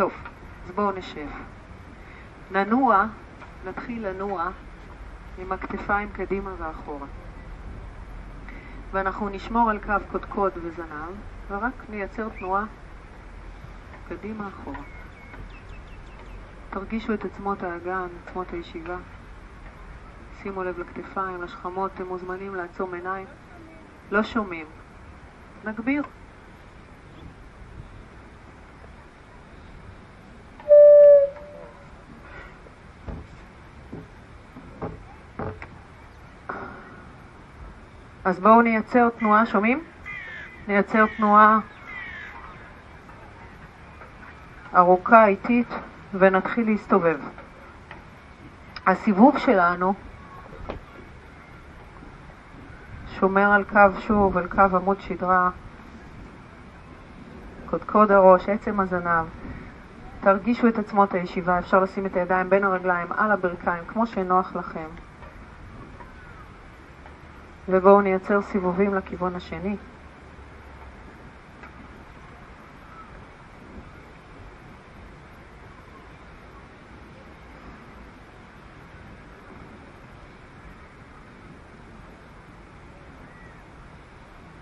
טוב, אז בואו נשב. ננוע, נתחיל לנוע עם הכתפיים קדימה ואחורה. ואנחנו נשמור על קו קודקוד וזנב, ורק נייצר תנועה קדימה אחורה. תרגישו את עצמות האגן, עצמות הישיבה. שימו לב לכתפיים, לשכמות, אתם מוזמנים לעצום עיניים. לא שומעים. נגביר. אז בואו נייצר תנועה, שומעים? נייצר תנועה ארוכה, איטית, ונתחיל להסתובב. הסיבוב שלנו שומר על קו שוב, על קו עמוד שדרה, קודקוד הראש, עצם הזנב. תרגישו את עצמות הישיבה, אפשר לשים את הידיים בין הרגליים על הברכיים, כמו שנוח לכם. ובואו נייצר סיבובים לכיוון השני.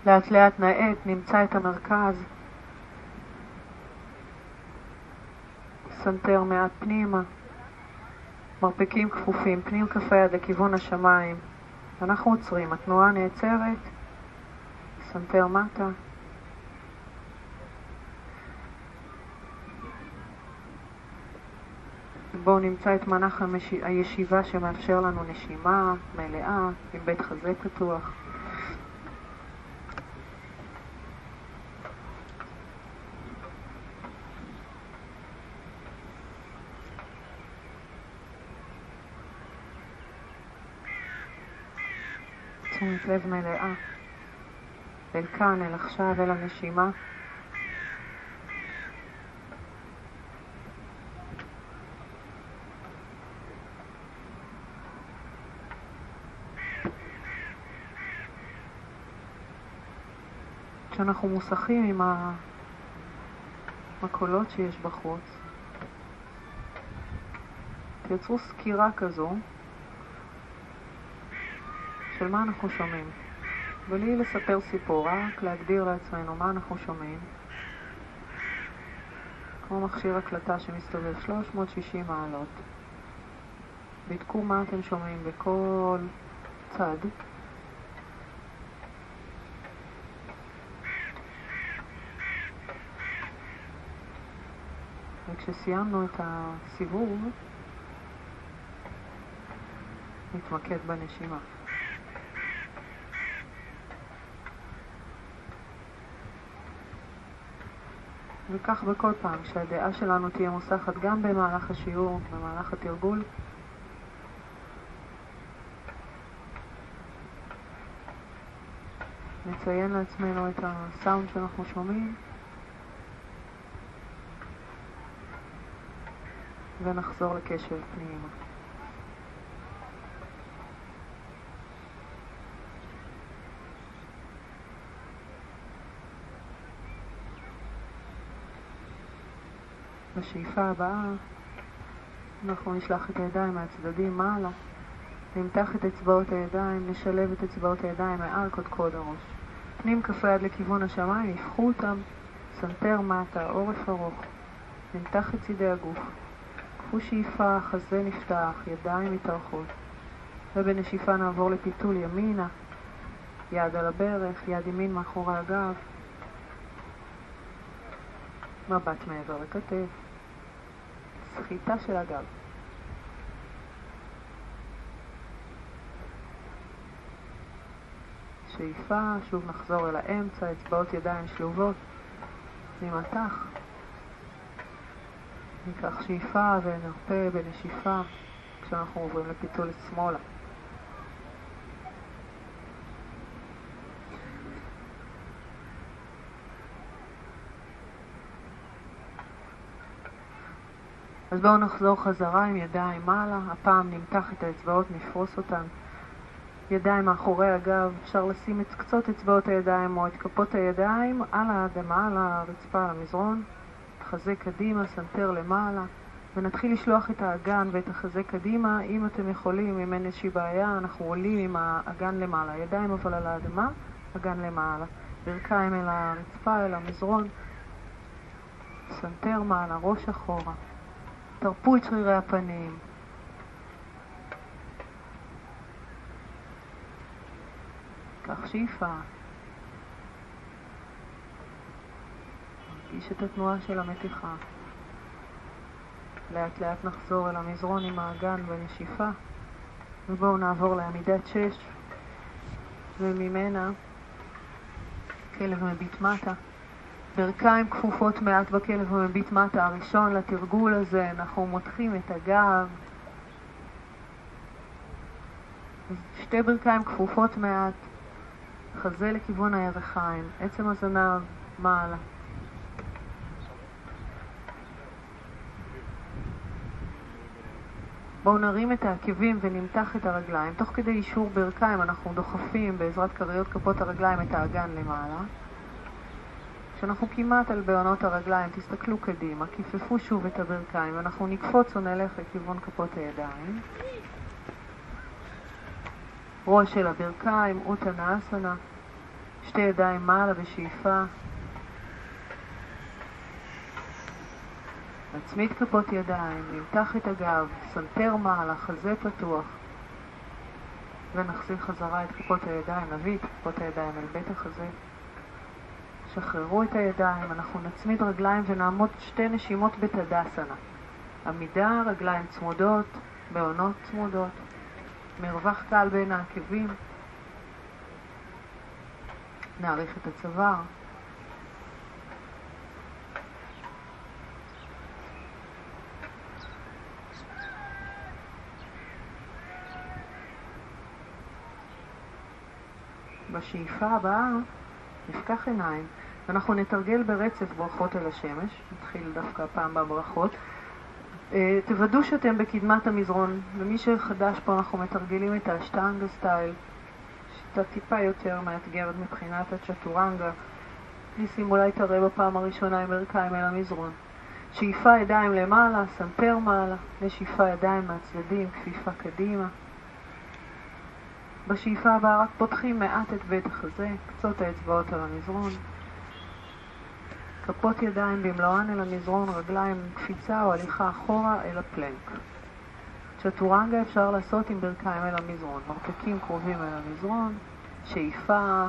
לאט לאט נאט, נמצא את המרכז. סנטר מעט פנימה. מרפקים כפופים, פנים כף היד לכיוון השמיים. אנחנו עוצרים, התנועה נעצרת, סנטר מטה. בואו נמצא את מנח. הישיבה שמאפשר לנו נשימה מלאה עם בית חזה פתוח. לב מלאה אל כאן, אל עכשיו, אל הנשימה. כשאנחנו מוסכים עם הקולות שיש בחוץ, תייצרו סקירה כזו של מה אנחנו שומעים. בלי לספר סיפור, רק להגדיר לעצמנו מה אנחנו שומעים. כמו מכשיר הקלטה שמסתובב 360 מעלות. בדקו מה אתם שומעים בכל צד. וכשסיימנו את הסיבוב, נתמקד בנשימה. וכך בכל פעם, שהדעה שלנו תהיה מוסחת גם במהלך השיעור, במהלך התרגול. נציין לעצמנו את הסאונד שאנחנו שומעים ונחזור לקשב פנימה. בשאיפה הבאה אנחנו נשלח את הידיים מהצדדים מעלה, נמתח את אצבעות הידיים, נשלב את אצבעות הידיים מעל קודקוד הראש. פנים כף היד לכיוון השמיים, יפחו אותם, סנטר מטה, עורף ארוך. נמתח את צידי הגוף. קחו שאיפה, חזה נפתח, ידיים מתארכות. ובנשיפה נעבור לפיתול ימינה, יד על הברך, יד ימין מאחורי הגב. מבט מעבר לכתף. סחיטה של הגב. שאיפה, שוב נחזור אל האמצע, אצבעות ידיים שלובות, ממתח. ניקח שאיפה ונרפה בנשיפה כשאנחנו עוברים לפיתול שמאלה. אז בואו נחזור חזרה עם ידיים מעלה, הפעם נמתח את האצבעות, נפרוס אותן. ידיים מאחורי הגב, אפשר לשים את קצות אצבעות הידיים או את כפות הידיים על האדמה, על הרצפה, על המזרון. חזה קדימה, סנטר למעלה, ונתחיל לשלוח את האגן ואת החזה קדימה. אם אתם יכולים, אם אין איזושהי בעיה, אנחנו עולים עם האגן למעלה. ידיים אבל על האדמה, אגן למעלה. ברכיים אל הרצפה, אל המזרון. סנטר מעלה, ראש אחורה. תרפו את שרירי הפנים. קח שאיפה. מרגיש את התנועה של המתיחה. לאט לאט נחזור אל המזרון עם האגן בנשיפה, ובואו נעבור לעמידת שש, וממנה כלב מביט מטה. ברכיים כפופות מעט בכלב ומביט מטה. הראשון לתרגול הזה, אנחנו מותחים את הגב. שתי ברכיים כפופות מעט, חזה לכיוון הירכיים, עצם הזנב מעלה. בואו נרים את העקבים ונמתח את הרגליים. תוך כדי אישור ברכיים אנחנו דוחפים בעזרת כריות כפות הרגליים את האגן למעלה. כשאנחנו כמעט על בעונות הרגליים, תסתכלו קדימה, כיפפו שוב את הברכיים ואנחנו נקפוץ או נלך לכיוון כפות הידיים. ראש אל הברכיים, אוטנה אסנה, שתי ידיים מעלה בשאיפה, נצמיד כפות ידיים, נמתח את הגב, סנטר מעלה, חזה פתוח, ונחזיר חזרה את כפות הידיים, נביא את כפות הידיים אל בית החזה. שחררו את הידיים, אנחנו נצמיד רגליים ונעמוד שתי נשימות בטדאסנה. עמידה, רגליים צמודות, בעונות צמודות, מרווח קל בין העקבים. נעריך את הצוואר. בשאיפה הבאה נפקח עיניים ואנחנו נתרגל ברצף ברכות אל השמש, נתחיל דווקא הפעם בברכות. אה, תוודאו שאתם בקדמת המזרון, ומי שחדש פה אנחנו מתרגלים את האשטנגה style, שיטה טיפה יותר מאתגרת מבחינת הצ'טורנגה. ניסים אולי תראה בפעם הראשונה עם ברכיים אל המזרון. שאיפה ידיים למעלה, סנטר מעלה, נשיפה ידיים מהצדדים, כפיפה קדימה. בשאיפה הבאה רק פותחים מעט את בית החזה, קצות האצבעות על המזרון. כפות ידיים במלואן אל המזרון, רגליים קפיצה או הליכה אחורה אל הפלנק. צ'טורנגה אפשר לעשות עם ברכיים אל המזרון, מרפקים קרובים אל המזרון, שאיפה,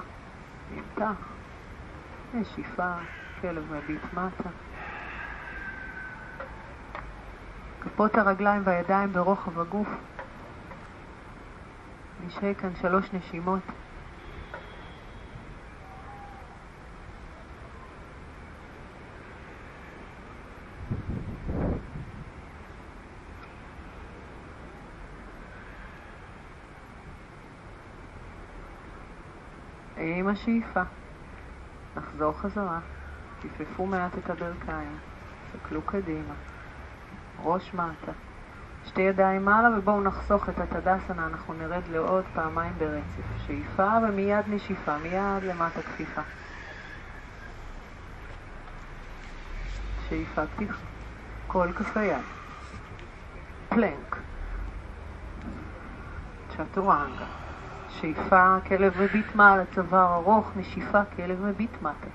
נמתח, נשיפה, כלב מביט מטה. כפות הרגליים והידיים ברוחב הגוף נשהה כאן שלוש נשימות. עם השאיפה נחזור חזרה, תפפו מעט את הברכיים, תסתכלו קדימה, ראש מטה. שתי ידיים מעלה ובואו נחסוך את התדסנה, אנחנו נרד לעוד פעמיים ברצף. שאיפה ומיד נשיפה, מיד למטה כפיפה. שאיפה כפיפה. כל כף היד. פלנק. צ'טורנגה. שאיפה כלב מביט מעלה, צוואר ארוך, נשיפה כלב מביט מטה.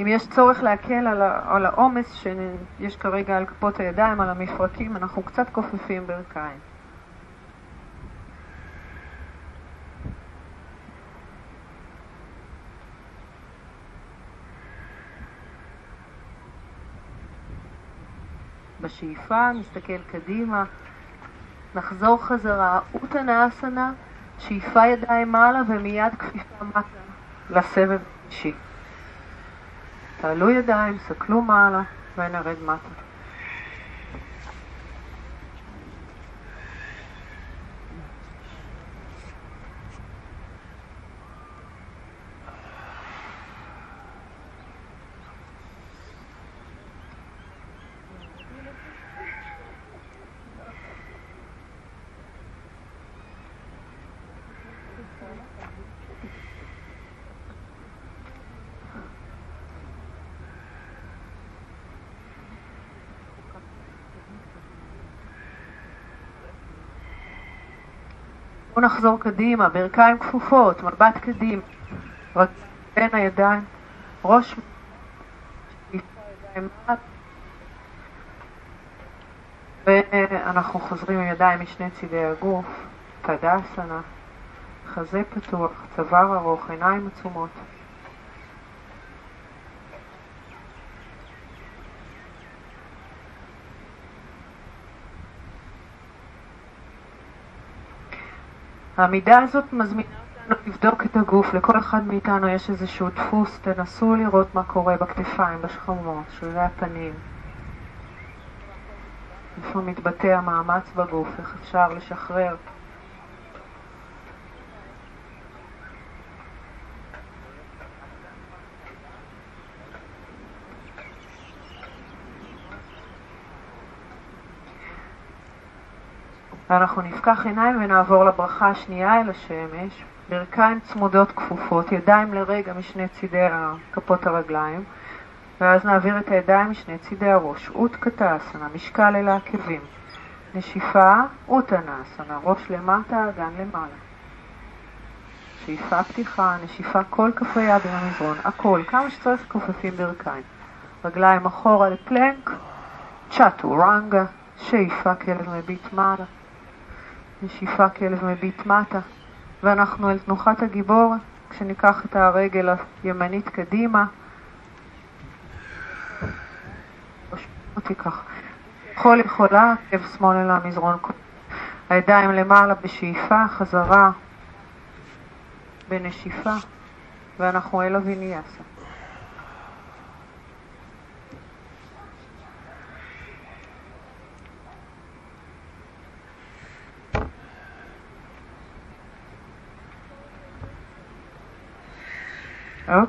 אם יש צורך להקל על העומס שיש כרגע על כפות הידיים, על המפרקים, אנחנו קצת כופפים ברכיים. בשאיפה נסתכל קדימה, נחזור חזרה, אוטנה אסנה, שאיפה ידיים מעלה ומיד כפיפה מטה לסבב אישי. תעלו ידיים, סקלו מעלה ונרד מטה. בואו נחזור קדימה, ברכיים כפופות, מבט קדימה, בין הידיים, ראש ואנחנו חוזרים עם ידיים משני צידי הגוף, תדסנה, חזה פתוח, צוואר ארוך, עיניים עצומות. העמידה הזאת מזמינה אותנו לבדוק את הגוף. לכל אחד מאיתנו יש איזשהו דפוס, תנסו לראות מה קורה בכתפיים, בשכמות, שרירי הפנים. איפה מתבטא המאמץ בגוף, איך אפשר לשחרר. ואנחנו נפקח עיניים ונעבור לברכה השנייה אל השמש, ברכיים צמודות כפופות, ידיים לרגע משני צידי כפות הרגליים, ואז נעביר את הידיים משני צידי הראש. אוטקטה אסנה, משקל אל העקבים. נשיפה, אוטנה אסנה, ראש למטה, אגן למעלה. שאיפה פתיחה, נשיפה כל כפי יד עם המזרון, הכל, כמה שצריך כופפים ברכיים. רגליים אחורה לפלנק, צ'אטו, רנגה, שאיפה כלב מביט מעלה. נשיפה כלב מביט מטה, ואנחנו אל תנוחת הגיבור, כשניקח את הרגל הימנית קדימה, אותי כך. יכול יכולה, עקב שמאל אל המזרון, הידיים למעלה בשאיפה, חזרה בנשיפה, ואנחנו אל אביניאסה.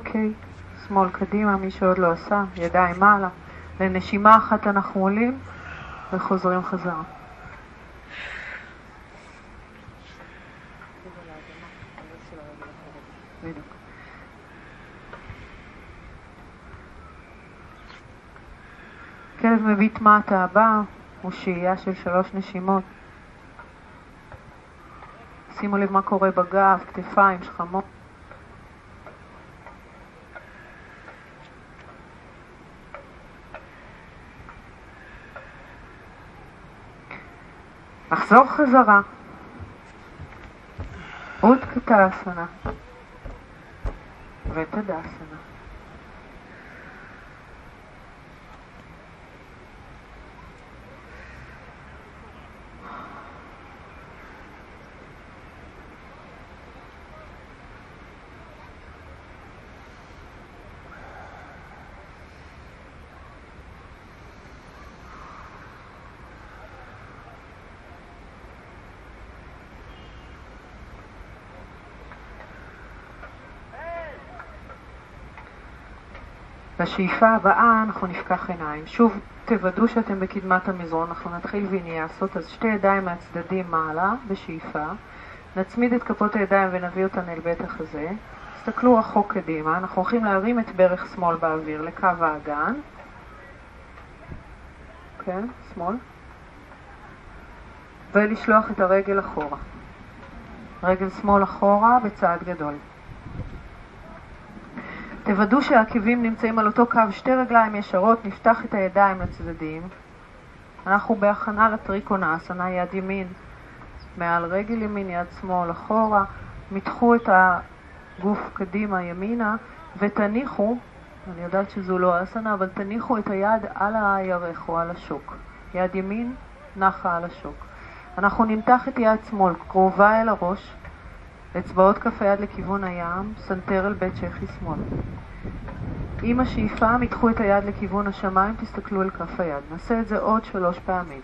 אוקיי, שמאל קדימה, מי שעוד לא עשה, ידיים מעלה. לנשימה אחת אנחנו עולים וחוזרים חזרה. כלב מביט מטה הבא הוא שהייה של שלוש נשימות. שימו לב מה קורה בגב, כתפיים, שכמות. נחזור חזרה. עוד קטעסנה ותדסנה. בשאיפה הבאה אנחנו נפקח עיניים. שוב, תוודאו שאתם בקדמת המזרון, אנחנו נתחיל ויניאסות, אז שתי ידיים מהצדדים מעלה, בשאיפה. נצמיד את כפות הידיים ונביא אותן אל בית החזה. תסתכלו רחוק קדימה, אנחנו הולכים להרים את ברך שמאל באוויר לקו האגן. כן, שמאל. ולשלוח את הרגל אחורה. רגל שמאל אחורה בצעד גדול. תוודאו שהעקבים נמצאים על אותו קו שתי רגליים ישרות, נפתח את הידיים לצדדים. אנחנו בהכנה לטריקונאסנה, יד ימין מעל רגל ימין, יד שמאל אחורה, מתחו את הגוף קדימה ימינה ותניחו, אני יודעת שזו לא אסנה, אבל תניחו את היד על הירך או על השוק. יד ימין נחה על השוק. אנחנו נמתח את יד שמאל קרובה אל הראש, אצבעות כף היד לכיוון הים, סנטר אל בית שחי שמאל. עם השאיפה מתחו את היד לכיוון השמיים, תסתכלו על כף היד. נעשה את זה עוד שלוש פעמים.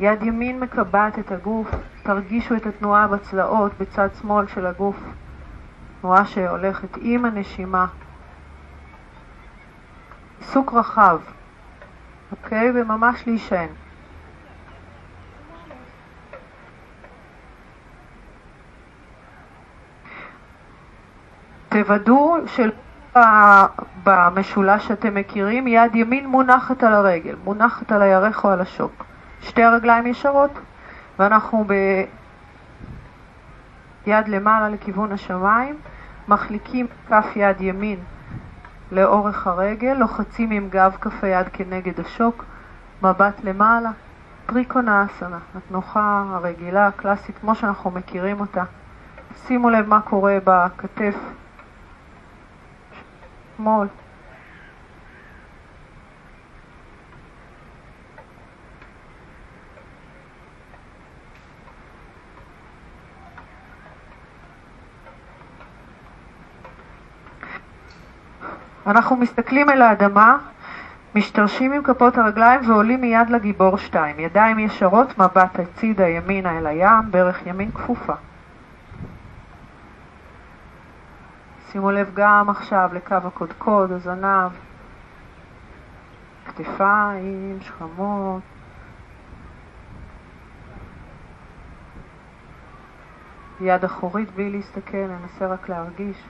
יד ימין מקבעת את הגוף, תרגישו את התנועה בצלעות בצד שמאל של הגוף, תנועה שהולכת עם הנשימה. פיסוק רחב, אוקיי? וממש להישען. תוודאו שבמשולש שאתם מכירים יד ימין מונחת על הרגל, מונחת על הירך או על השוק. שתי הרגליים ישרות, ואנחנו יד למעלה לכיוון השמיים, מחליקים כף יד ימין לאורך הרגל, לוחצים עם גב כף היד כנגד השוק, מבט למעלה, טריקונאסנה, התנוחה הרגילה, הקלאסית, כמו שאנחנו מכירים אותה. שימו לב מה קורה בכתף שמאל. אנחנו מסתכלים אל האדמה, משתרשים עם כפות הרגליים ועולים מיד לגיבור שתיים. ידיים ישרות, מבט הצידה ימינה אל הים, ברך ימין כפופה. שימו לב גם עכשיו לקו הקודקוד, הזנב, כתפיים, שכמות. יד אחורית בלי להסתכל, ננסה רק להרגיש.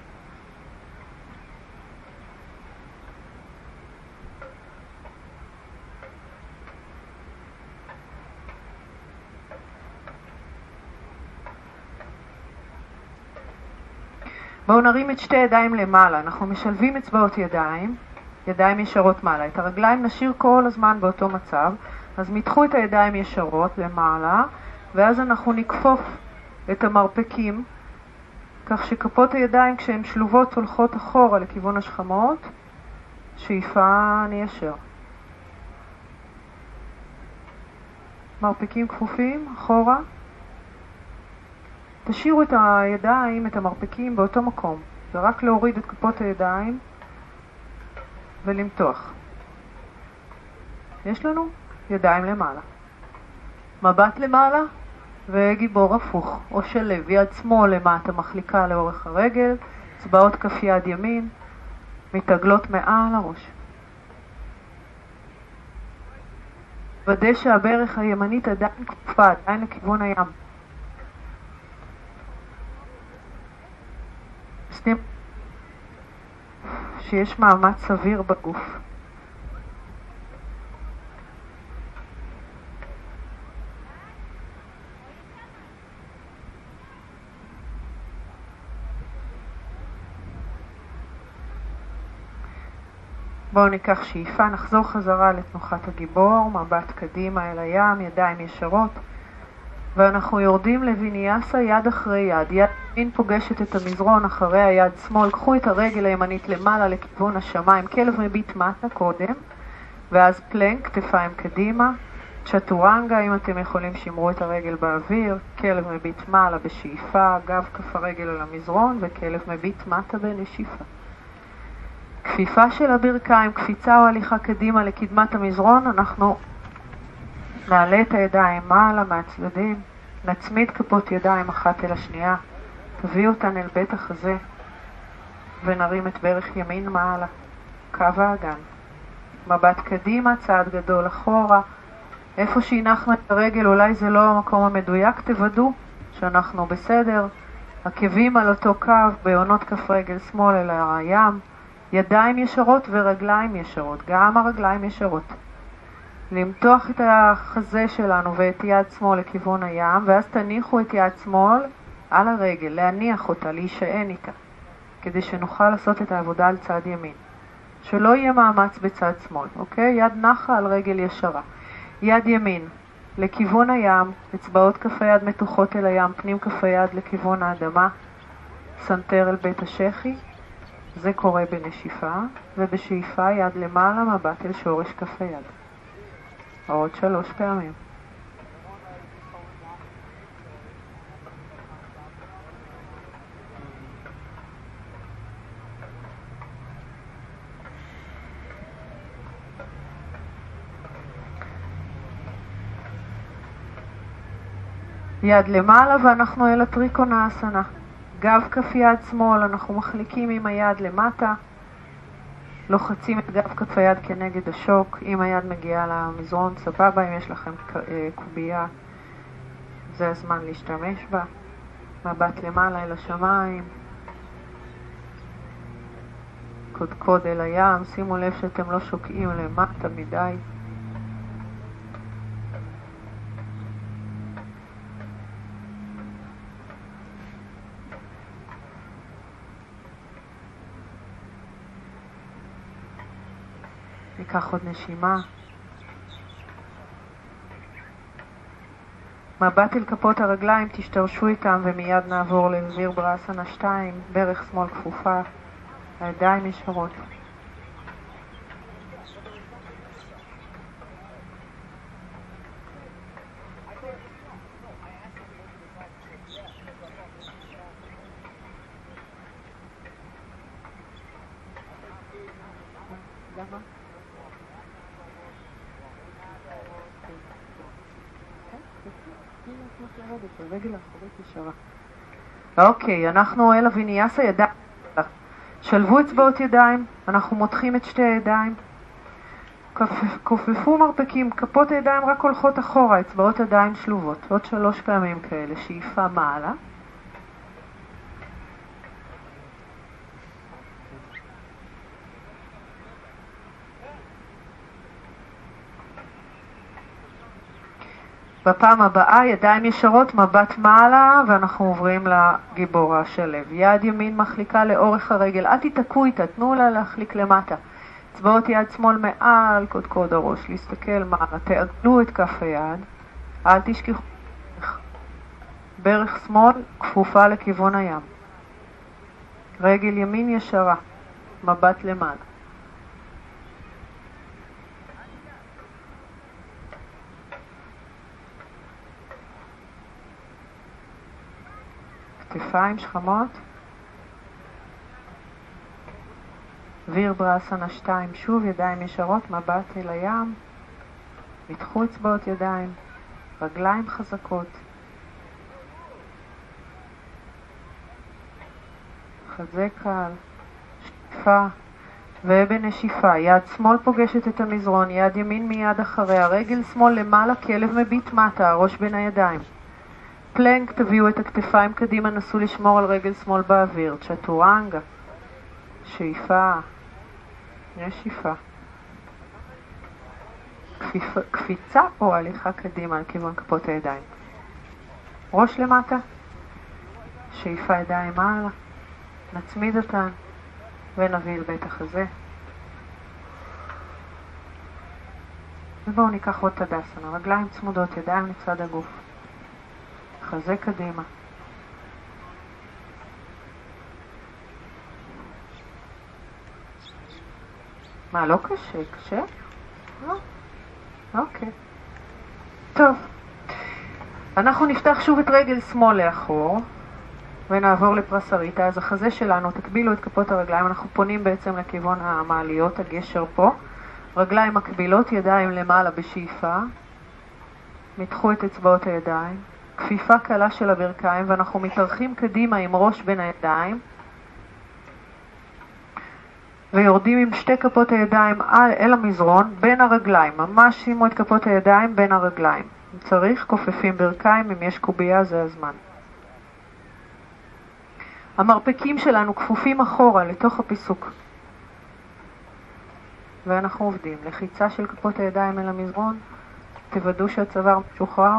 בואו נרים את שתי ידיים למעלה, אנחנו משלבים אצבעות ידיים, ידיים ישרות מעלה. את הרגליים נשאיר כל הזמן באותו מצב, אז מתחו את הידיים ישרות למעלה, ואז אנחנו נכפוף את המרפקים, כך שכפות הידיים כשהן שלובות הולכות אחורה לכיוון השכמות, שאיפה ניישר. מרפקים כפופים, אחורה. תשאירו את הידיים, את המרפקים, באותו מקום. זה רק להוריד את כפות הידיים ולמתוח. יש לנו ידיים למעלה. מבט למעלה וגיבור הפוך, או שלב, יד שמאל למטה מחליקה לאורך הרגל, אצבעות כף יד ימין, מתעגלות מעל הראש. ודא שהברך הימנית עדיין כפופה, עדיין לכיוון הים. שים שיש מאמץ סביר בגוף. בואו ניקח שאיפה, נחזור חזרה לתנוחת הגיבור, מבט קדימה אל הים, ידיים ישרות. ואנחנו יורדים לוויניאסה יד אחרי יד. יד ימין פוגשת את המזרון אחרי היד שמאל. קחו את הרגל הימנית למעלה לכיוון השמיים. כלב מביט מטה קודם, ואז פלנק, כתפיים קדימה. צ'טורנגה, אם אתם יכולים, שמרו את הרגל באוויר. כלב מביט מעלה בשאיפה, גב כף הרגל על המזרון, וכלב מביט מטה בנשיפה. כפיפה של הברכיים, קפיצה או הליכה קדימה לקדמת המזרון, אנחנו נעלה את הידיים מעלה מהצדדים, נצמיד כפות ידיים אחת אל השנייה, תביאו אותן אל בית החזה ונרים את ברך ימין מעלה, קו האגן. מבט קדימה, צעד גדול אחורה, איפה שהנחנו את הרגל אולי זה לא המקום המדויק, תוודאו שאנחנו בסדר. עקבים על אותו קו, בעונות כף רגל שמאל אל הים, ידיים ישרות ורגליים ישרות, גם הרגליים ישרות. למתוח את החזה שלנו ואת יד שמאל לכיוון הים, ואז תניחו את יד שמאל על הרגל, להניח אותה, להישען איתה, כדי שנוכל לעשות את העבודה על צד ימין. שלא יהיה מאמץ בצד שמאל, אוקיי? יד נחה על רגל ישרה. יד ימין לכיוון הים, אצבעות כף היד מתוחות אל הים, פנים כף היד לכיוון האדמה, סנטר אל בית השחי, זה קורה בנשיפה, ובשאיפה יד למעלה, מבט אל שורש כף היד. עוד שלוש פעמים. יד למעלה ואנחנו אל הטריקונאסנה. גב כף יד שמאל, אנחנו מחליקים עם היד למטה. לוחצים את גב כף היד כנגד השוק, אם היד מגיעה למזרון סבבה, אם יש לכם אה, קובייה זה הזמן להשתמש בה. מבט למעלה אל השמיים, קודקוד אל הים, שימו לב שאתם לא שוקעים למטה מדי. ניקח עוד נשימה. מבט אל כפות הרגליים, תשתרשו איתם ומיד נעבור לוויר בראסנה 2, ברך שמאל כפופה, הידיים ישרות. אוקיי, אנחנו אל אביניאסה ידיים. שלבו אצבעות ידיים, אנחנו מותחים את שתי הידיים. כופפו מרפקים, כפות הידיים רק הולכות אחורה, אצבעות ידיים שלובות. עוד שלוש פעמים כאלה, שאיפה מעלה. בפעם הבאה ידיים ישרות, מבט מעלה, ואנחנו עוברים לגיבור השלב. יד ימין מחליקה לאורך הרגל, אל תיתקעו איתה, תנו לה להחליק למטה. אצבעות יד שמאל מעל קודקוד הראש, להסתכל מעלה, תעגלו את כף היד, אל תשכחו. ברך שמאל כפופה לכיוון הים. רגל ימין ישרה, מבט למעלה. כתפיים שכמות. ויר בראסנה 2, שוב ידיים ישרות, מבט אל הים. מתחו אצבעות ידיים, רגליים חזקות. חזה קל, שאיפה, ובנשיפה, יד שמאל פוגשת את המזרון, יד ימין מיד אחריה, רגל שמאל למעלה, כלב מביט מטה, הראש בין הידיים. פלנק, תביאו את הכתפיים קדימה, נסו לשמור על רגל שמאל באוויר. צ'טורנגה, שאיפה, נשיפה. כפיפה, קפיצה או הליכה קדימה על כיוון כפות הידיים. ראש למטה, שאיפה ידיים מעלה, נצמיד אותן ונביא אל בית החזה. ובואו ניקח עוד תדסנה, רגליים צמודות, ידיים לצד הגוף. חזה קדימה. מה, לא קשה? קשה? לא. אוקיי. טוב. אנחנו נפתח שוב את רגל שמאל לאחור ונעבור לפרסריטה. אז החזה שלנו, תקבילו את כפות הרגליים, אנחנו פונים בעצם לכיוון המעליות, הגשר פה. רגליים מקבילות, ידיים למעלה בשאיפה. מתחו את אצבעות הידיים. כפיפה קלה של הברכיים ואנחנו מתארחים קדימה עם ראש בין הידיים ויורדים עם שתי כפות הידיים אל המזרון בין הרגליים, ממש שימו את כפות הידיים בין הרגליים. אם צריך, כופפים ברכיים, אם יש קובייה זה הזמן. המרפקים שלנו כפופים אחורה לתוך הפיסוק. ואנחנו עובדים. לחיצה של כפות הידיים אל המזרון, תוודאו שהצוואר משוחרר.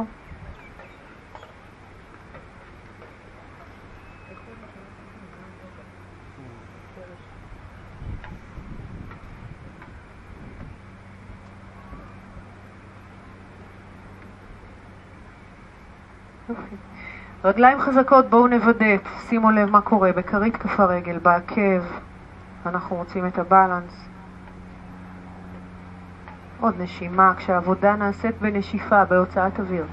רגליים חזקות, בואו נוודא, שימו לב מה קורה בכרית כף הרגל, בעקב, אנחנו רוצים את הבלנס. עוד נשימה, כשהעבודה נעשית בנשיפה, בהוצאת אוויר.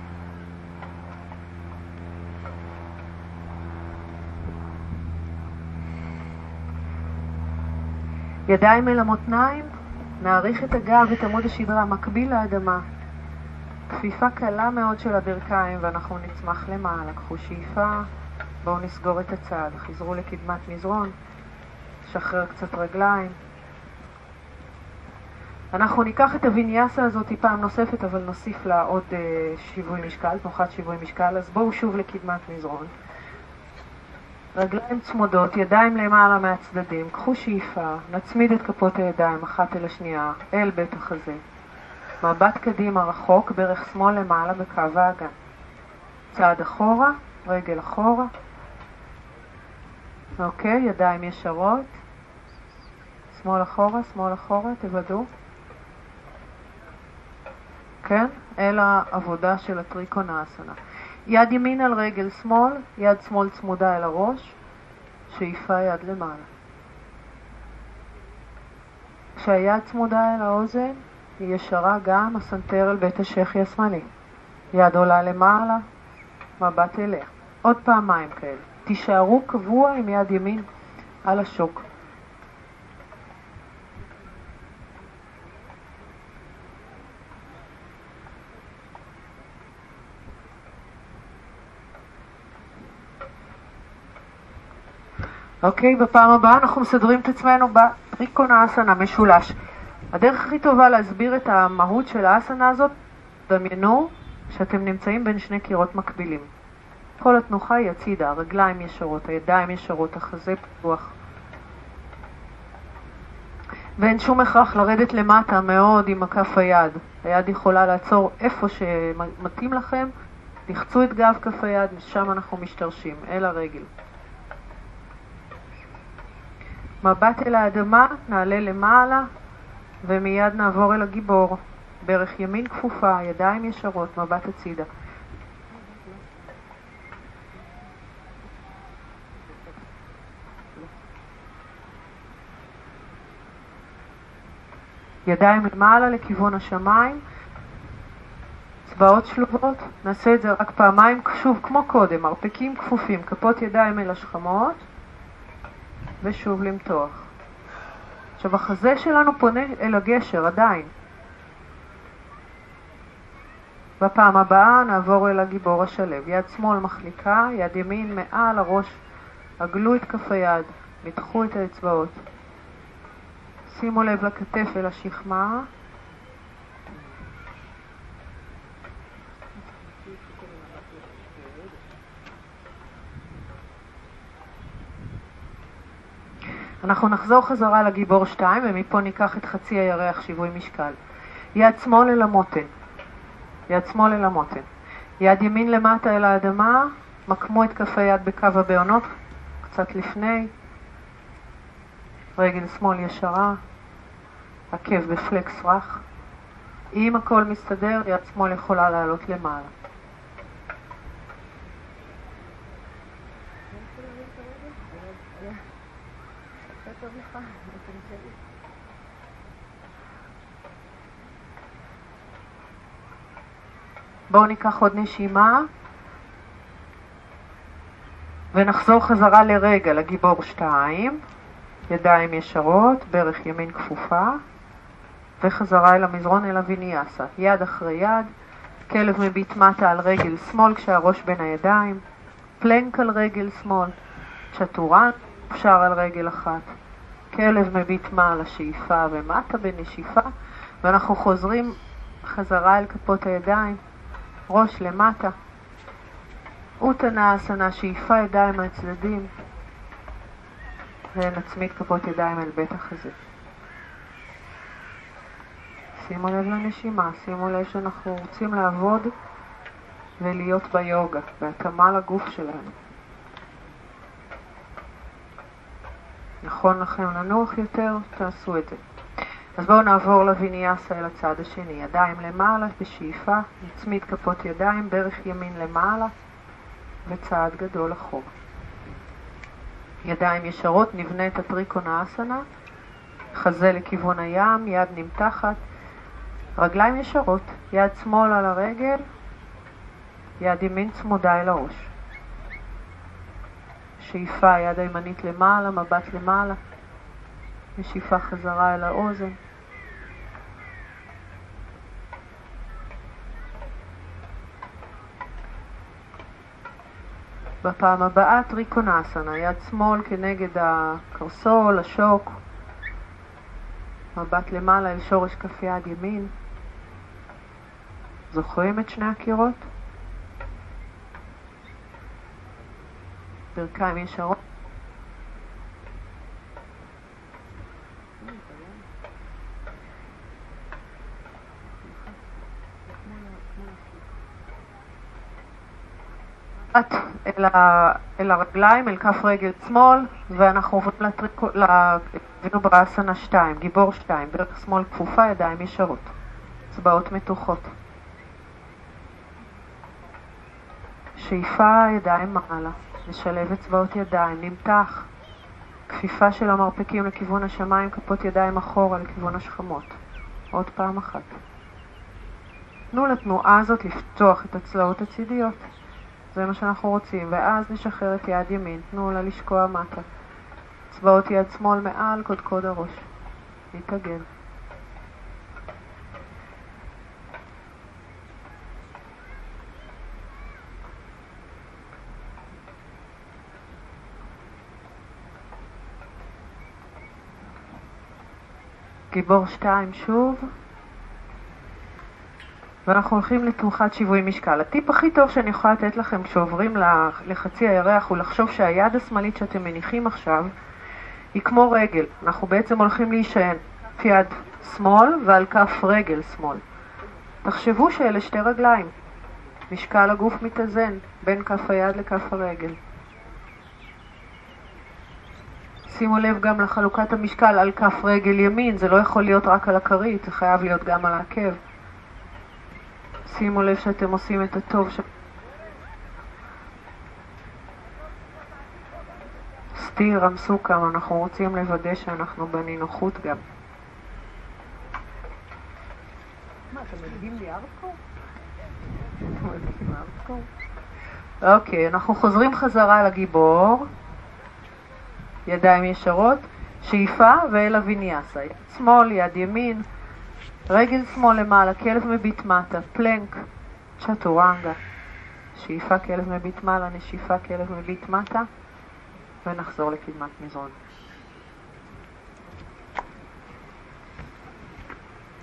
ידיים אל המותניים, נעריך את הגב ואת עמוד השדרה מקביל לאדמה. כפיפה קלה מאוד של הברכיים ואנחנו נצמח למעלה. קחו שאיפה, בואו נסגור את הצד, חזרו לקדמת מזרון, שחרר קצת רגליים. אנחנו ניקח את הוויניאסה הזאת פעם נוספת, אבל נוסיף לה עוד uh, שיווי משקל, תנוחת שיווי משקל, אז בואו שוב לקדמת מזרון. רגליים צמודות, ידיים למעלה מהצדדים, קחו שאיפה, נצמיד את כפות הידיים אחת אל השנייה, אל בית החזה. מבט קדימה רחוק, ברך שמאל למעלה בקו האגן. צעד אחורה, רגל אחורה. אוקיי, ידיים ישרות. שמאל אחורה, שמאל אחורה, תוודאו. כן? אל העבודה של הטריקונאסנה. יד ימין על רגל שמאל, יד שמאל צמודה אל הראש, שאיפה יד למעלה. כשהיד צמודה אל האוזן, היא ישרה גם הסנטר אל בית השחי השמאלי. יד עולה למעלה, מבט אליה. עוד פעמיים כאלה. תישארו קבוע עם יד ימין על השוק. אוקיי, בפעם הבאה אנחנו מסדרים את עצמנו בטריקון האסנה משולש. הדרך הכי טובה להסביר את המהות של האסנה הזאת, דמיינו שאתם נמצאים בין שני קירות מקבילים. כל התנוחה היא הצידה, הרגליים ישרות, הידיים ישרות, החזה פתוח. ואין שום הכרח לרדת למטה מאוד עם הכף היד. היד יכולה לעצור איפה שמתאים לכם, לחצו את גב כף היד, ושם אנחנו משתרשים, אל הרגל. מבט אל האדמה, נעלה למעלה, ומיד נעבור אל הגיבור. ברך ימין כפופה, ידיים ישרות, מבט הצידה. ידיים למעלה לכיוון השמיים, צבעות שלובות, נעשה את זה רק פעמיים, שוב כמו קודם, מרפקים כפופים, כפות ידיים אל השכמות, ושוב למתוח. עכשיו החזה שלנו פונה אל הגשר עדיין. בפעם הבאה נעבור אל הגיבור השלב. יד שמאל מחליקה, יד ימין מעל הראש, עגלו את כף היד, מתחו את האצבעות. שימו לב לכתף ולשכמה. אנחנו נחזור חזרה לגיבור 2 ומפה ניקח את חצי הירח שיווי משקל. יד שמאל אל המותן, יד שמאל אל המותן. יד ימין למטה אל האדמה, מקמו את כף היד בקו הבעונות, קצת לפני. רגל שמאל ישרה, עקב בפלקס רך. אם הכל מסתדר, יד שמאל יכולה לעלות למעלה. בואו ניקח עוד נשימה ונחזור חזרה לרגע לגיבור 2, ידיים ישרות, ברך ימין כפופה וחזרה אל המזרון אל הוויניאסה, יד אחרי יד, כלב מביט מטה על רגל שמאל כשהראש בין הידיים, פלנק על רגל שמאל, צ'טורן אפשר על רגל אחת, כלב מביט מעל השאיפה ומטה בנשיפה ואנחנו חוזרים חזרה אל כפות הידיים ראש למטה. אוטנה אסנה, שאיפה ידיים מהצדדים, ונצמיד כפות ידיים אל בית החזה. שימו לב לנשימה, שימו לב שאנחנו רוצים לעבוד ולהיות ביוגה, בהתאמה לגוף שלנו. נכון לכם לנוח יותר, תעשו את זה. אז בואו נעבור לוויניאסה אל הצד השני. ידיים למעלה בשאיפה, נצמיד כפות ידיים, ברך ימין למעלה וצעד גדול אחורה. ידיים ישרות, נבנה את הטריקונה אסנה, חזה לכיוון הים, יד נמתחת, רגליים ישרות, יד שמאל על הרגל, יד ימין צמודה אל הראש. שאיפה, יד הימנית למעלה, מבט למעלה, ושאיפה חזרה אל האוזן. בפעם הבאה טריקונסנה, יד שמאל כנגד הקרסול, השוק, מבט למעלה אל שורש כף יד ימין. זוכרים את שני הקירות? ברכיים ישרות. קצת אל, ה, אל הרגליים, אל כף רגל שמאל, ואנחנו עוברים לטריקו, באסנה 2, גיבור 2, ברך שמאל כפופה, ידיים ישרות, אצבעות מתוחות. שאיפה ידיים מעלה, נשלב אצבעות ידיים, נמתח, כפיפה של המרפקים לכיוון השמיים, כפות ידיים אחורה לכיוון השכמות. עוד פעם אחת. תנו לתנועה הזאת לפתוח את הצלעות הצידיות. זה מה שאנחנו רוצים. ואז נשחרר את יד ימין, תנו לה לשקוע מטה. אצבעות יד שמאל מעל קודקוד הראש. נתעגל. גיבור שתיים שוב. ואנחנו הולכים לתמוכת שיווי משקל. הטיפ הכי טוב שאני יכולה לתת לכם כשעוברים לחצי הירח הוא לחשוב שהיד השמאלית שאתם מניחים עכשיו היא כמו רגל. אנחנו בעצם הולכים להישען כף יד שמאל ועל כף רגל שמאל. תחשבו שאלה שתי רגליים. משקל הגוף מתאזן בין כף היד לכף הרגל. שימו לב גם לחלוקת המשקל על כף רגל ימין, זה לא יכול להיות רק על הכרית, זה חייב להיות גם על העקב. שימו לב שאתם עושים את הטוב ש... סטיר, רמסו כמה, אנחנו רוצים לוודא שאנחנו בנינוחות גם. מה, אתה מדגים לי ארדקור? אוקיי, אנחנו חוזרים חזרה לגיבור. ידיים ישרות, שאיפה ואל הוויניאסה. שמאל, יד ימין, רגל שמאל למעלה, כלב מביט מטה, פלנק, צ'טורנגה. שאיפה כלב מביט מעלה, נשיפה כלב מביט מטה, ונחזור לקדמת מזרון.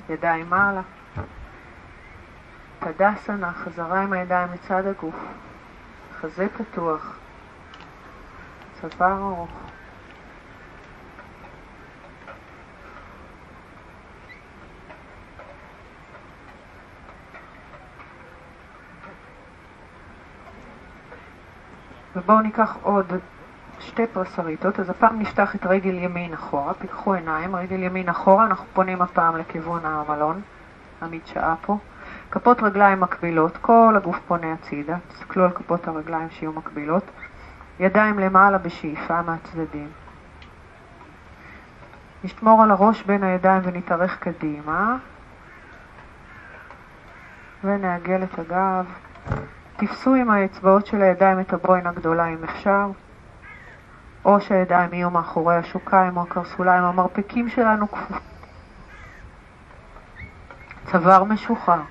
ידיים מעלה. תדסנה, חזרה עם הידיים לצד הגוף. חזה פתוח. צוואר ארוך. ובואו ניקח עוד שתי פרסריטות, אז הפעם נפתח את רגל ימין אחורה, פיקחו עיניים, רגל ימין אחורה, אנחנו פונים הפעם לכיוון המלון, המדשאה פה. כפות רגליים מקבילות, כל הגוף פונה הצידה, תסתכלו על כפות הרגליים שיהיו מקבילות. ידיים למעלה בשאיפה מהצדדים. נשמור על הראש בין הידיים ונתארך קדימה. ונעגל את הגב. תפסו עם האצבעות של הידיים את הבוין הגדולה אם אפשר, או שהידיים יהיו מאחורי השוקיים או הקרסוליים, המרפקים שלנו כפופים. צוואר משוחרר.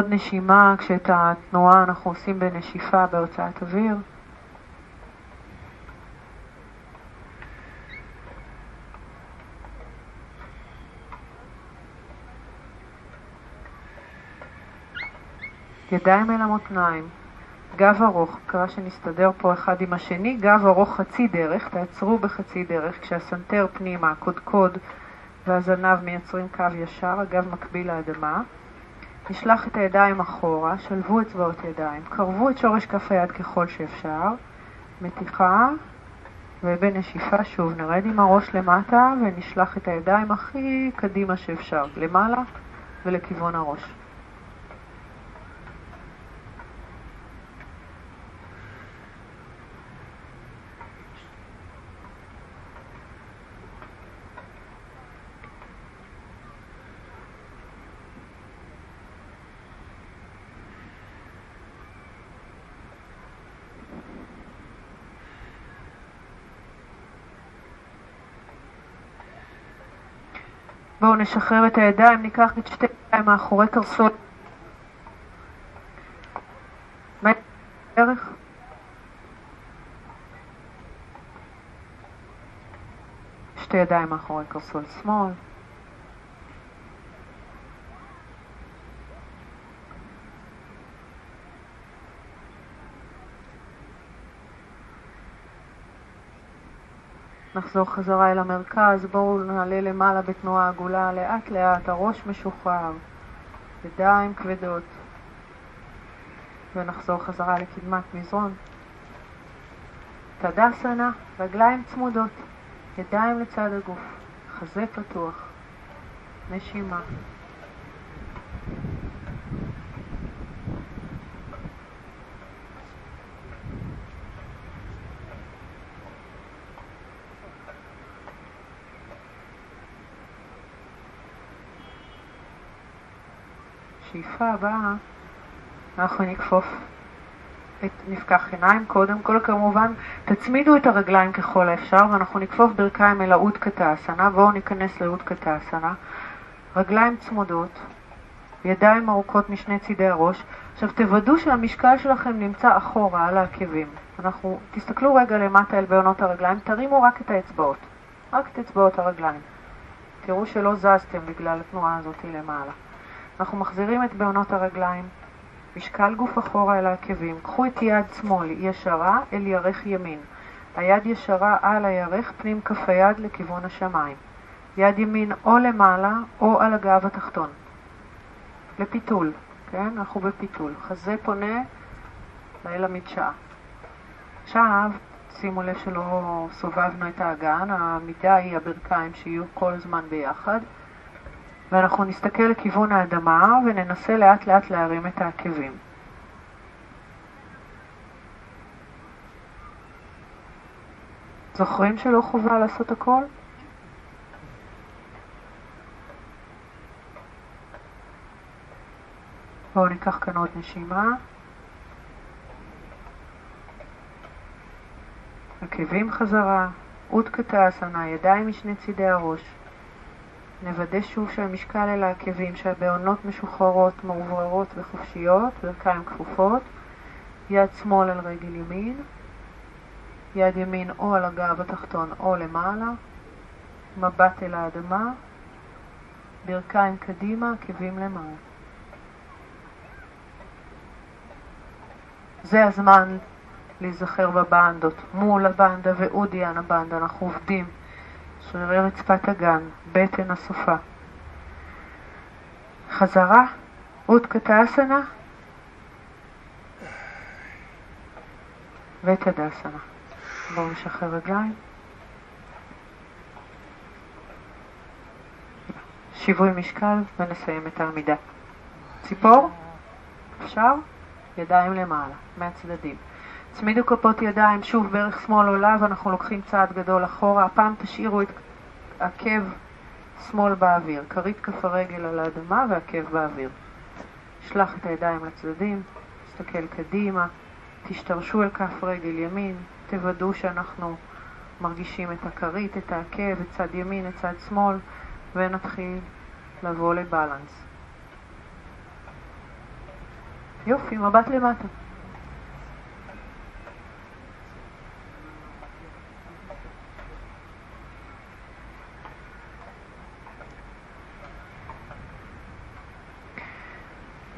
עוד נשימה כשאת התנועה אנחנו עושים בנשיפה בהוצאת אוויר. ידיים אל המותניים, גב ארוך, מקווה שנסתדר פה אחד עם השני, גב ארוך חצי דרך, תעצרו בחצי דרך, כשהסנטר פנימה, הקודקוד והזנב מייצרים קו ישר, הגב מקביל לאדמה. נשלח את הידיים אחורה, שלבו אצבעות ידיים, קרבו את שורש כף היד ככל שאפשר, מתיחה, ובנשיפה שוב נרד עם הראש למטה ונשלח את הידיים הכי קדימה שאפשר, למעלה ולכיוון הראש. בואו נשחרר את הידיים, ניקח את שתי הידיים מאחורי קרסול. שתי ידיים מאחורי קרסול שמאל. נחזור חזרה אל המרכז, בואו נעלה למעלה בתנועה עגולה, לאט לאט, הראש משוחרר, ידיים כבדות, ונחזור חזרה לקדמת מזרון. תדסנה, רגליים צמודות, ידיים לצד הגוף, חזה פתוח, נשימה. בשאיפה הבאה אנחנו נכפוף את נפקח עיניים. קודם כל כמובן תצמידו את הרגליים ככל האפשר ואנחנו נכפוף ברכיים אל האודקתא אסנה. בואו ניכנס לאודקתא אסנה. רגליים צמודות, ידיים ארוכות משני צידי הראש. עכשיו תוודאו שהמשקל שלכם נמצא אחורה על העקבים. אנחנו, תסתכלו רגע למטה אל בעונות הרגליים, תרימו רק את האצבעות, רק את אצבעות הרגליים. תראו שלא זזתם בגלל התנועה הזאת למעלה. אנחנו מחזירים את בעונות הרגליים, משקל גוף אחורה אל העקבים. קחו את יד שמאל ישרה אל ירך ימין. היד ישרה על הירך, פנים כף היד לכיוון השמיים. יד ימין או למעלה או על הגב התחתון. לפיתול, כן? אנחנו בפיתול. חזה פונה לאל המדשאה. עכשיו, שימו לב שלא סובבנו את האגן, העמידה היא הברכיים שיהיו כל הזמן ביחד. ואנחנו נסתכל לכיוון האדמה וננסה לאט לאט להרים את העקבים. זוכרים שלא חובה לעשות הכל? בואו ניקח כאן עוד נשימה. עקבים חזרה, אודקתא אסנה, ידיים משני צידי הראש. נוודא שוב שהמשקל אל העקבים, שהבעונות משוחררות, מאובררות וחופשיות, ברכיים כפופות, יד שמאל על רגל ימין, יד ימין או על הגב התחתון או למעלה, מבט אל האדמה, ברכיים קדימה, עקבים למעלה. זה הזמן להיזכר בבנדות, מול הבנדה ואודיאן הבנדה, אנחנו עובדים. שרירי רצפת הגן, בטן הסופה. חזרה, אוסנה ותדסנה. בואו נשחרר רגליים. שיווי משקל ונסיים את העמידה. ציפור, אפשר? ידיים למעלה, מהצדדים. צמידו כפות ידיים, שוב ברך שמאל עולה ואנחנו לוקחים צעד גדול אחורה. הפעם תשאירו את עקב שמאל באוויר, כרית כף הרגל על האדמה ועקב באוויר. שלח את הידיים לצדדים, תסתכל קדימה, תשתרשו אל כף רגל ימין, תוודאו שאנחנו מרגישים את הכרית, את העקב, את צד ימין, את צד שמאל, ונתחיל לבוא לבלנס. יופי, מבט למטה.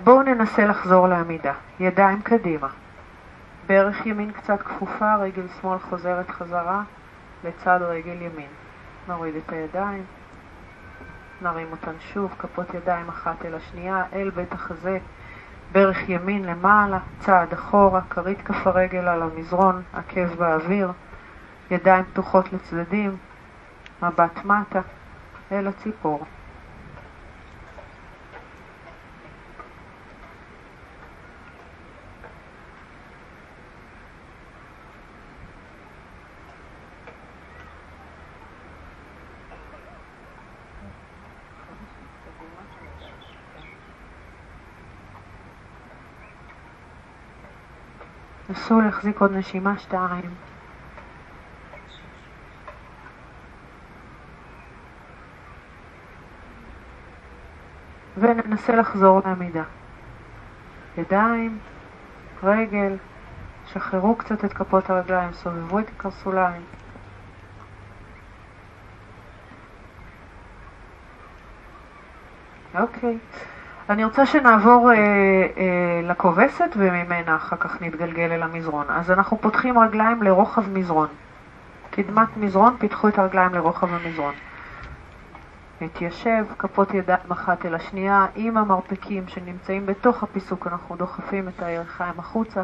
בואו ננסה לחזור לעמידה. ידיים קדימה. ברך ימין קצת כפופה, רגל שמאל חוזרת חזרה לצד רגל ימין. נוריד את הידיים, נרים אותן שוב, כפות ידיים אחת אל השנייה, אל בית החזה, ברך ימין למעלה, צעד אחורה, כרית כף הרגל על המזרון, עקב באוויר, ידיים פתוחות לצדדים, מבט מטה, אל הציפור. נסו להחזיק עוד נשימה שתיים. וננסה לחזור לעמידה. ידיים, רגל, שחררו קצת את כפות הרגליים, סובבו את הקרסוליים. אוקיי. Okay. אני רוצה שנעבור אה, אה, לכובסת וממנה אחר כך נתגלגל אל המזרון. אז אנחנו פותחים רגליים לרוחב מזרון. קדמת מזרון, פיתחו את הרגליים לרוחב המזרון. נתיישב, כפות ידיים אחת אל השנייה, עם המרפקים שנמצאים בתוך הפיסוק, אנחנו דוחפים את הירכיים החוצה.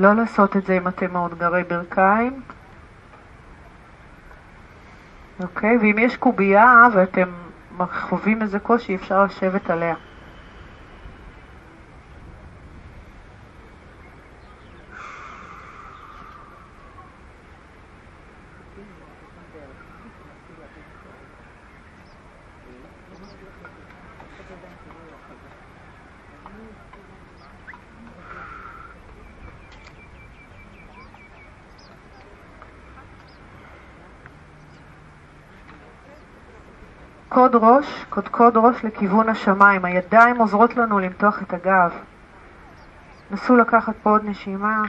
לא לעשות את זה אם אתם מאותגרי ברכיים. אוקיי? ואם יש קובייה ואתם חווים איזה קושי, אפשר לשבת עליה. קודקוד ראש, קודקוד ראש לכיוון השמיים. הידיים עוזרות לנו למתוח את הגב. נסו לקחת פה עוד נשימה.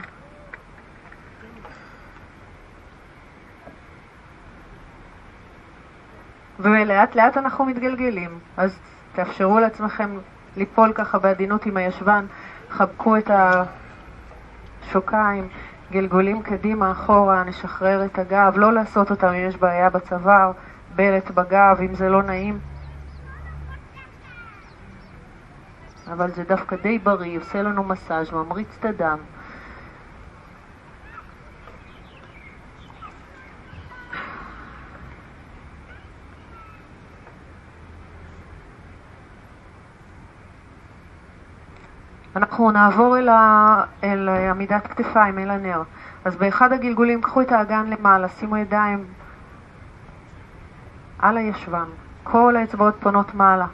ולאט לאט אנחנו מתגלגלים. אז תאפשרו לעצמכם ליפול ככה בעדינות עם הישבן, חבקו את השוקיים, גלגולים קדימה, אחורה, נשחרר את הגב, לא לעשות אותם אם יש בעיה בצוואר. בלט בגב, אם זה לא נעים. אבל זה דווקא די בריא, עושה לנו מסאז', ממריץ את הדם. אנחנו נעבור אל, ה... אל עמידת כתפיים, אל הנר. אז באחד הגלגולים קחו את האגן למעלה, שימו ידיים על הישבן. כל האצבעות פונות מעלה.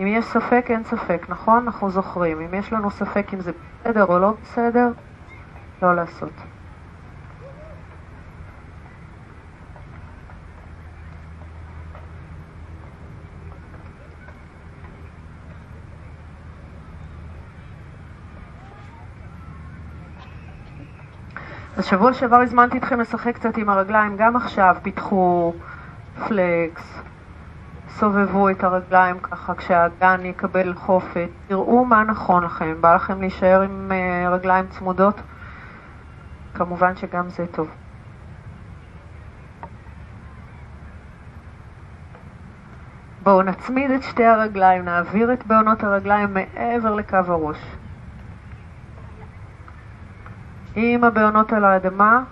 אם יש ספק, אין ספק, נכון? אנחנו זוכרים. אם יש לנו ספק אם זה בסדר או לא בסדר, לא לעשות. אז שבוע שעבר הזמנתי אתכם לשחק קצת עם הרגליים, גם עכשיו פיתחו פלקס, סובבו את הרגליים ככה כשהאגן יקבל חופת, תראו מה נכון לכם, בא לכם להישאר עם uh, רגליים צמודות? כמובן שגם זה טוב. בואו נצמיד את שתי הרגליים, נעביר את בעונות הרגליים מעבר לקו הראש. עם הבעונות על האדמה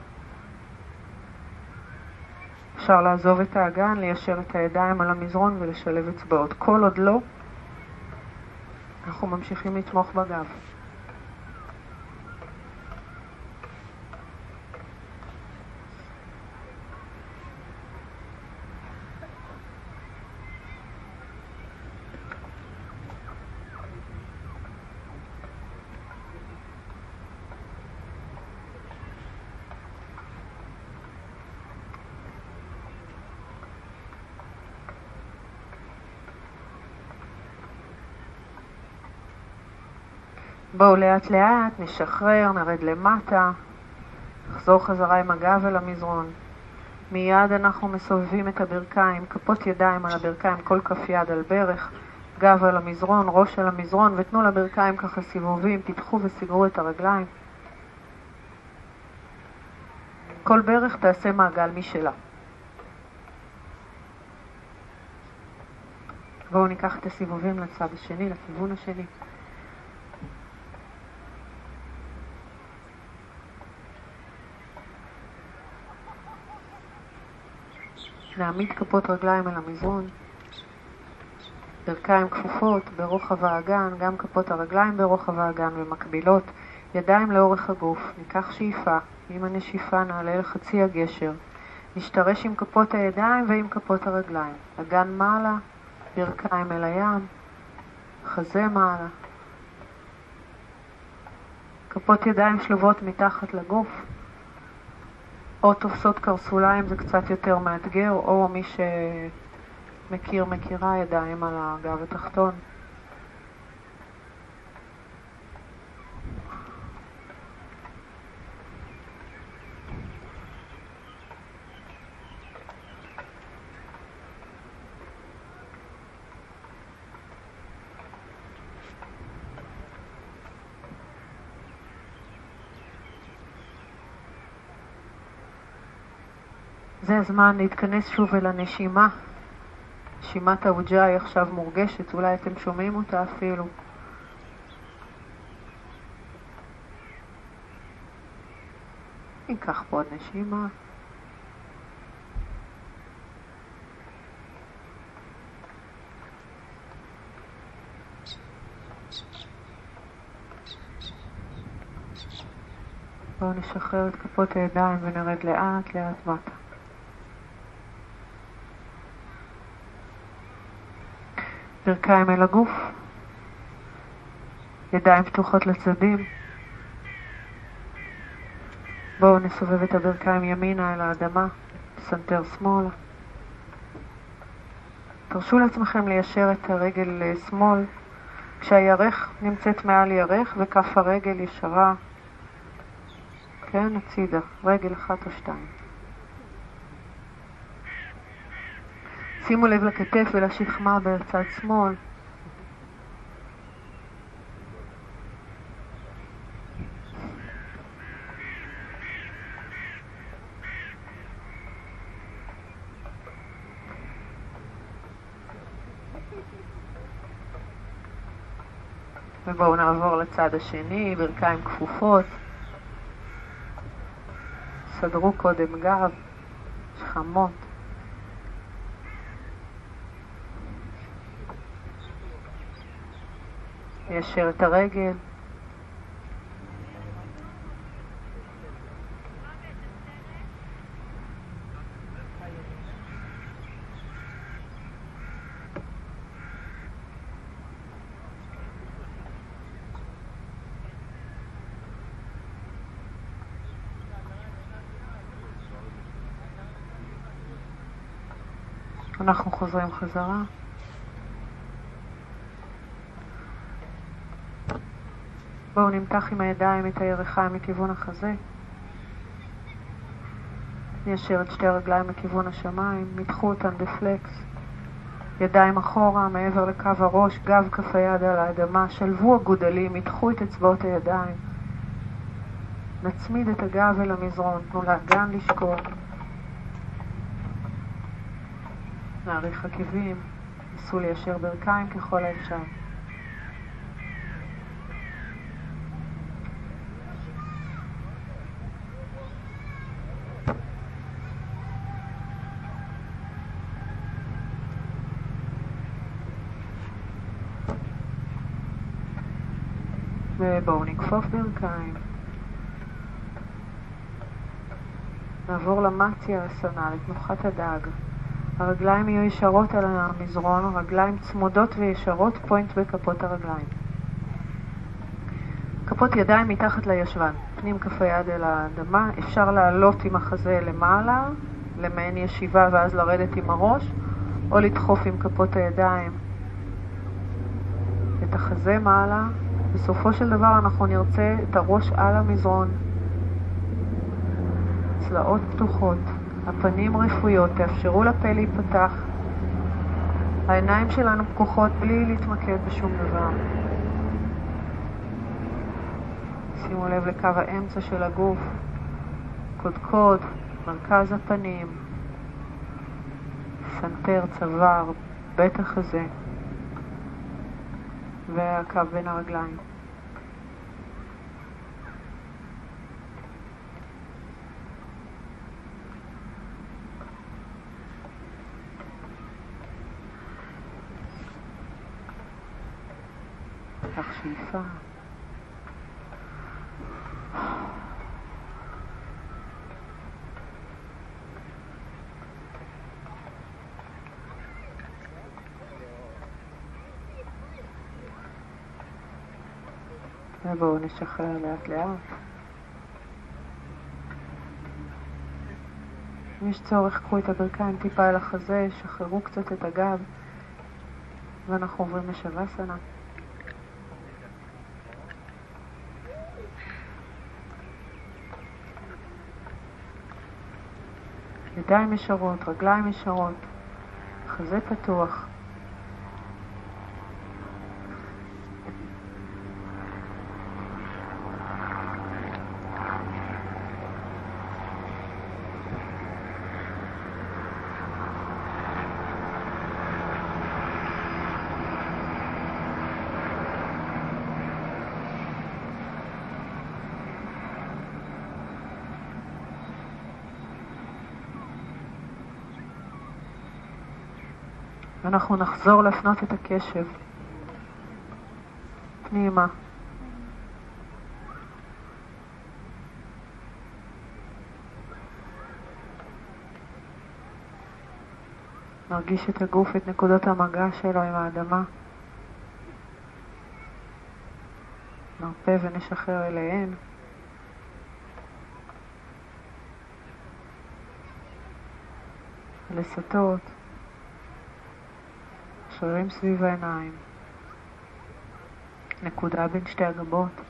אפשר לעזוב את האגן, ליישר את הידיים על המזרון ולשלב אצבעות. כל עוד לא, אנחנו ממשיכים לתמוך בגב. בואו לאט לאט, נשחרר, נרד למטה, נחזור חזרה עם הגב אל המזרון. מיד אנחנו מסובבים את הברכיים, כפות ידיים על הברכיים, כל כף יד על ברך, גב על המזרון, ראש על המזרון, ותנו לברכיים ככה סיבובים, פיתחו וסיגרו את הרגליים. כל ברך תעשה מעגל משלה. בואו ניקח את הסיבובים לצד השני, לכיוון השני. נעמיד כפות רגליים על המזרון, ברכיים כפופות ברוחב האגן, גם כפות הרגליים ברוחב האגן ומקבילות, ידיים לאורך הגוף, ניקח שאיפה, עם הנשיפה נעלה לחצי הגשר, נשתרש עם כפות הידיים ועם כפות הרגליים, אגן מעלה, ברכיים אל הים, חזה מעלה, כפות ידיים שלובות מתחת לגוף, או תופסות קרסוליים זה קצת יותר מאתגר, או מי שמכיר, מכירה ידיים על הגב התחתון. זה הזמן להתכנס שוב אל הנשימה. נשימת האוג'אי עכשיו מורגשת, אולי אתם שומעים אותה אפילו. ניקח פה עוד נשימה. בואו נשחרר את כפות הידיים ונרד לאט לאט מטה. ברכיים אל הגוף, ידיים פתוחות לצדדים. בואו נסובב את הברכיים ימינה אל האדמה, סנטר שמאלה. תרשו לעצמכם ליישר את הרגל שמאל כשהירך נמצאת מעל ירך וכף הרגל ישרה, כן, הצידה, רגל אחת או שתיים. שימו לב לכתף ולשכמה בצד שמאל. ובואו נעבור לצד השני, ברכיים כפופות. סדרו קודם גב, שכמות. יישר את הרגל. אנחנו חוזרים חזרה. בואו נמתח עם הידיים את הירכיים מכיוון החזה. ניישר את שתי הרגליים לכיוון השמיים, מתחו אותן בפלקס. ידיים אחורה, מעבר לקו הראש, גב כף היד על האדמה, שלבו הגודלים, מתחו את אצבעות הידיים. נצמיד את הגב אל המזרון, תנו לאגן לשקור. נעריך עקבים, ניסו ליישר ברכיים ככל האפשר. ובואו נכפוף ברכיים. נעבור למטיה הסנה, לתנוחת הדג. הרגליים יהיו ישרות על המזרון, רגליים צמודות וישרות, פוינט בכפות הרגליים. כפות ידיים מתחת לישבן, פנים כף היד אל האדמה, אפשר לעלות עם החזה למעלה, למעין ישיבה ואז לרדת עם הראש, או לדחוף עם כפות הידיים את החזה מעלה. בסופו של דבר אנחנו נרצה את הראש על המזרון, צלעות פתוחות. הפנים רפויות, תאפשרו לפה להיפתח. העיניים שלנו פקוחות בלי להתמקד בשום דבר. שימו לב לקו האמצע של הגוף, קודקוד, מרכז הפנים, סנטר, צוואר, בית החזה והקו בין הרגליים. קח שאיפה. ובואו נשחרר לאט לאט. אם יש צורך, קחו את הברכיים טיפה אל החזה, שחררו קצת את הגב, ואנחנו עוברים לשווסנה. ידיים ישרות, רגליים ישרות, חזה פתוח. אנחנו נחזור להפנות את הקשב פנימה. נרגיש את הגוף, את נקודות המגע שלו עם האדמה. נרפה ונשחרר אליהן. לסטות, שרירים סביב העיניים, נקודה בין שתי הגבות.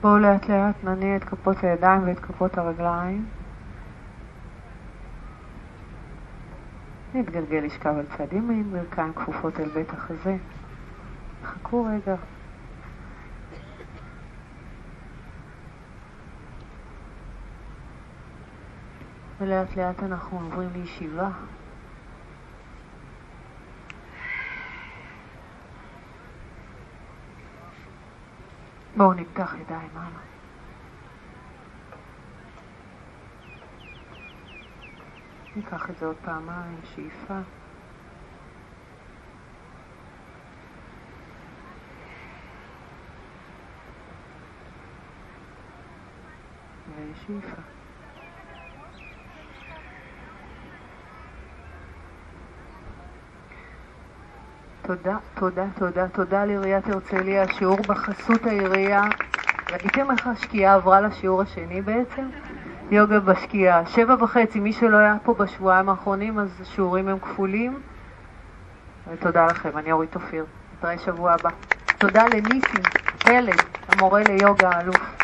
בואו לאט לאט נניע את כפות הידיים ואת כפות הרגליים. נתגלגל לשכב על צד ימין, ברכיים כפופות אל בית החזה. חכו רגע. ולאט לאט אנחנו עוברים לישיבה. בואו נפתח ידיים הלאה. ניקח את זה עוד פעמיים, שאיפה. ושאיפה. תודה, תודה, תודה, תודה לעיריית הרצליה, השיעור בחסות העירייה. ראיתם איך השקיעה עברה לשיעור השני בעצם? יוגה בשקיעה. שבע וחצי, מי שלא היה פה בשבועיים האחרונים, אז השיעורים הם כפולים. ותודה לכם, אני אורית אופיר. נתראה שבוע הבא. תודה לניסים, פלד, המורה ליוגה האלוף.